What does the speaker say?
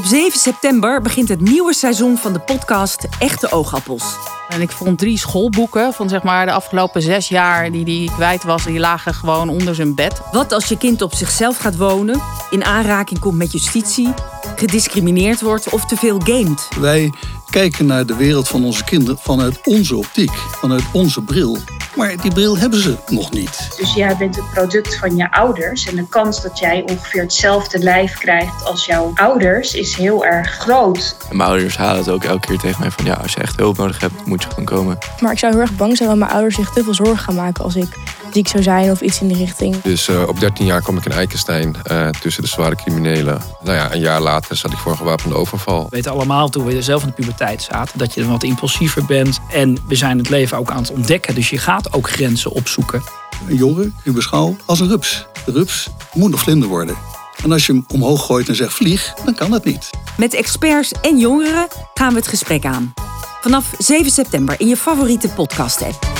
Op 7 september begint het nieuwe seizoen van de podcast Echte Oogappels. En ik vond drie schoolboeken van zeg maar de afgelopen zes jaar die hij kwijt was. Die lagen gewoon onder zijn bed. Wat als je kind op zichzelf gaat wonen, in aanraking komt met justitie, gediscrimineerd wordt of te veel gamet? Wij kijken naar de wereld van onze kinderen vanuit onze optiek, vanuit onze bril. Maar die bril hebben ze nog niet. Dus jij bent het product van je ouders. En de kans dat jij ongeveer hetzelfde lijf krijgt als jouw ouders is heel erg groot. En mijn ouders halen het ook elke keer tegen mij van ja, als je echt hulp nodig hebt, moet je gewoon komen. Maar ik zou heel erg bang zijn dat mijn ouders zich te veel zorgen gaan maken als ik ziek zou zijn of iets in die richting. Dus uh, op 13 jaar kwam ik in Eikenstein uh, tussen de zware criminelen. Nou ja, een jaar later zat ik voor een gewapende overval. We weten allemaal toen we zelf in de puberteit zaten dat je wat impulsiever bent. En we zijn het leven ook aan het ontdekken. Dus je gaat ook grenzen opzoeken. Een jongen kun je beschouwen als een rups. De rups moet nog vlinder worden. En als je hem omhoog gooit en zegt vlieg, dan kan dat niet. Met experts en jongeren gaan we het gesprek aan. Vanaf 7 september in je favoriete podcast-app.